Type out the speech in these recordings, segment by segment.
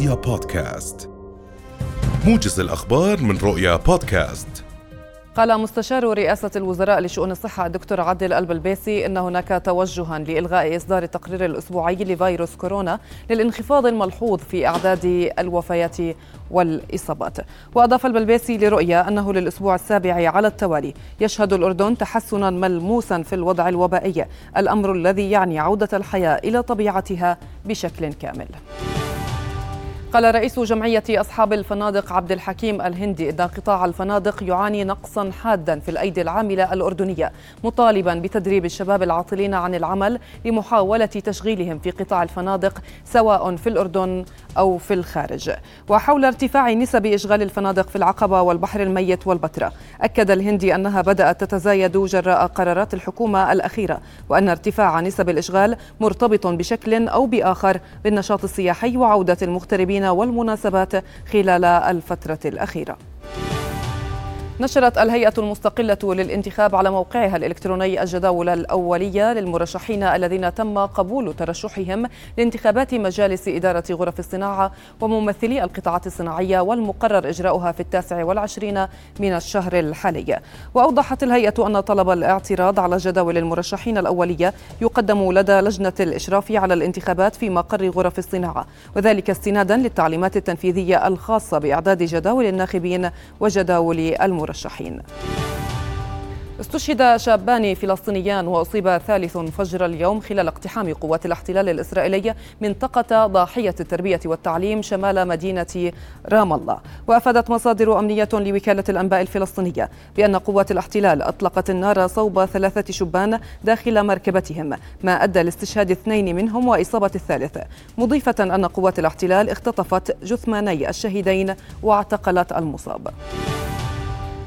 رؤيا بودكاست. موجز الأخبار من رؤيا بودكاست. قال مستشار رئاسة الوزراء لشؤون الصحة الدكتور عادل البلبيسي إن هناك توجها لإلغاء إصدار التقرير الأسبوعي لفيروس كورونا للانخفاض الملحوظ في أعداد الوفيات والإصابات. وأضاف البلبيسي لرؤيا أنه للأسبوع السابع على التوالي يشهد الأردن تحسنا ملموسا في الوضع الوبائي الأمر الذي يعني عودة الحياة إلى طبيعتها بشكل كامل. قال رئيس جمعية أصحاب الفنادق عبد الحكيم الهندي إن قطاع الفنادق يعاني نقصا حادا في الأيدي العاملة الأردنية مطالبا بتدريب الشباب العاطلين عن العمل لمحاولة تشغيلهم في قطاع الفنادق سواء في الأردن أو في الخارج. وحول ارتفاع نسب إشغال الفنادق في العقبة والبحر الميت والبتراء أكد الهندي أنها بدأت تتزايد جراء قرارات الحكومة الأخيرة وأن ارتفاع نسب الإشغال مرتبط بشكل أو بآخر بالنشاط السياحي وعودة المغتربين والمناسبات خلال الفترة الأخيرة. نشرت الهيئة المستقلة للانتخاب على موقعها الإلكتروني الجداول الأولية للمرشحين الذين تم قبول ترشحهم لانتخابات مجالس إدارة غرف الصناعة وممثلي القطاعات الصناعية والمقرر إجراؤها في التاسع والعشرين من الشهر الحالي. وأوضحت الهيئة أن طلب الاعتراض على جداول المرشحين الأولية يقدم لدى لجنة الإشراف على الانتخابات في مقر غرف الصناعة وذلك استنادا للتعليمات التنفيذية الخاصة بإعداد جداول الناخبين وجداول المرشحين. المرشحين. استشهد شابان فلسطينيان وأصيب ثالث فجر اليوم خلال اقتحام قوات الاحتلال الإسرائيلي منطقة ضاحية التربية والتعليم شمال مدينة رام الله. وأفادت مصادر أمنية لوكالة الأنباء الفلسطينية بأن قوات الاحتلال أطلقت النار صوب ثلاثة شبان داخل مركبتهم ما أدى لاستشهاد اثنين منهم وإصابة الثالث. مضيفة أن قوات الاحتلال اختطفت جثماني الشهيدين واعتقلت المصاب.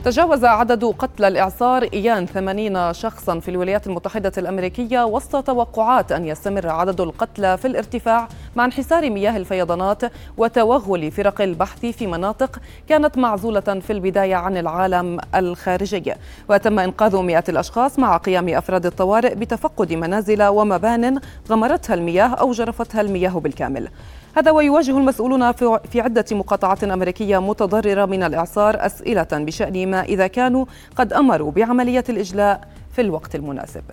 تجاوز عدد قتلى الإعصار إيان 80 شخصا في الولايات المتحدة الأمريكية وسط توقعات أن يستمر عدد القتلى في الارتفاع مع انحسار مياه الفيضانات وتوغل فرق البحث في مناطق كانت معزولة في البداية عن العالم الخارجي. وتم إنقاذ مئات الأشخاص مع قيام أفراد الطوارئ بتفقد منازل ومبان غمرتها المياه أو جرفتها المياه بالكامل. هذا ويواجه المسؤولون في عدة مقاطعات أمريكية متضررة من الإعصار أسئلة بشأن ما إذا كانوا قد أمروا بعملية الإجلاء في الوقت المناسب.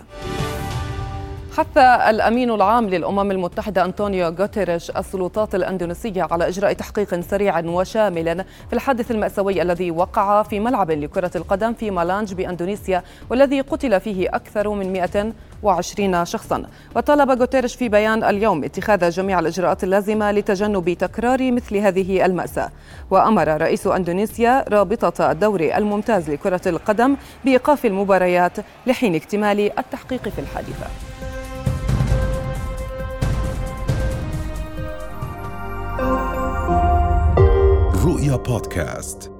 حث الأمين العام للأمم المتحدة أنطونيو غوتيريش السلطات الأندونيسية على إجراء تحقيق سريع وشامل في الحادث المأساوي الذي وقع في ملعب لكرة القدم في مالانج بأندونيسيا والذي قتل فيه أكثر من 120 شخصا. وطالب غوتيريش في بيان اليوم اتخاذ جميع الإجراءات اللازمة لتجنب تكرار مثل هذه المأساة. وأمر رئيس أندونيسيا رابطة الدوري الممتاز لكرة القدم بإيقاف المباريات لحين اكتمال التحقيق في الحادثة. رؤيا بودكاست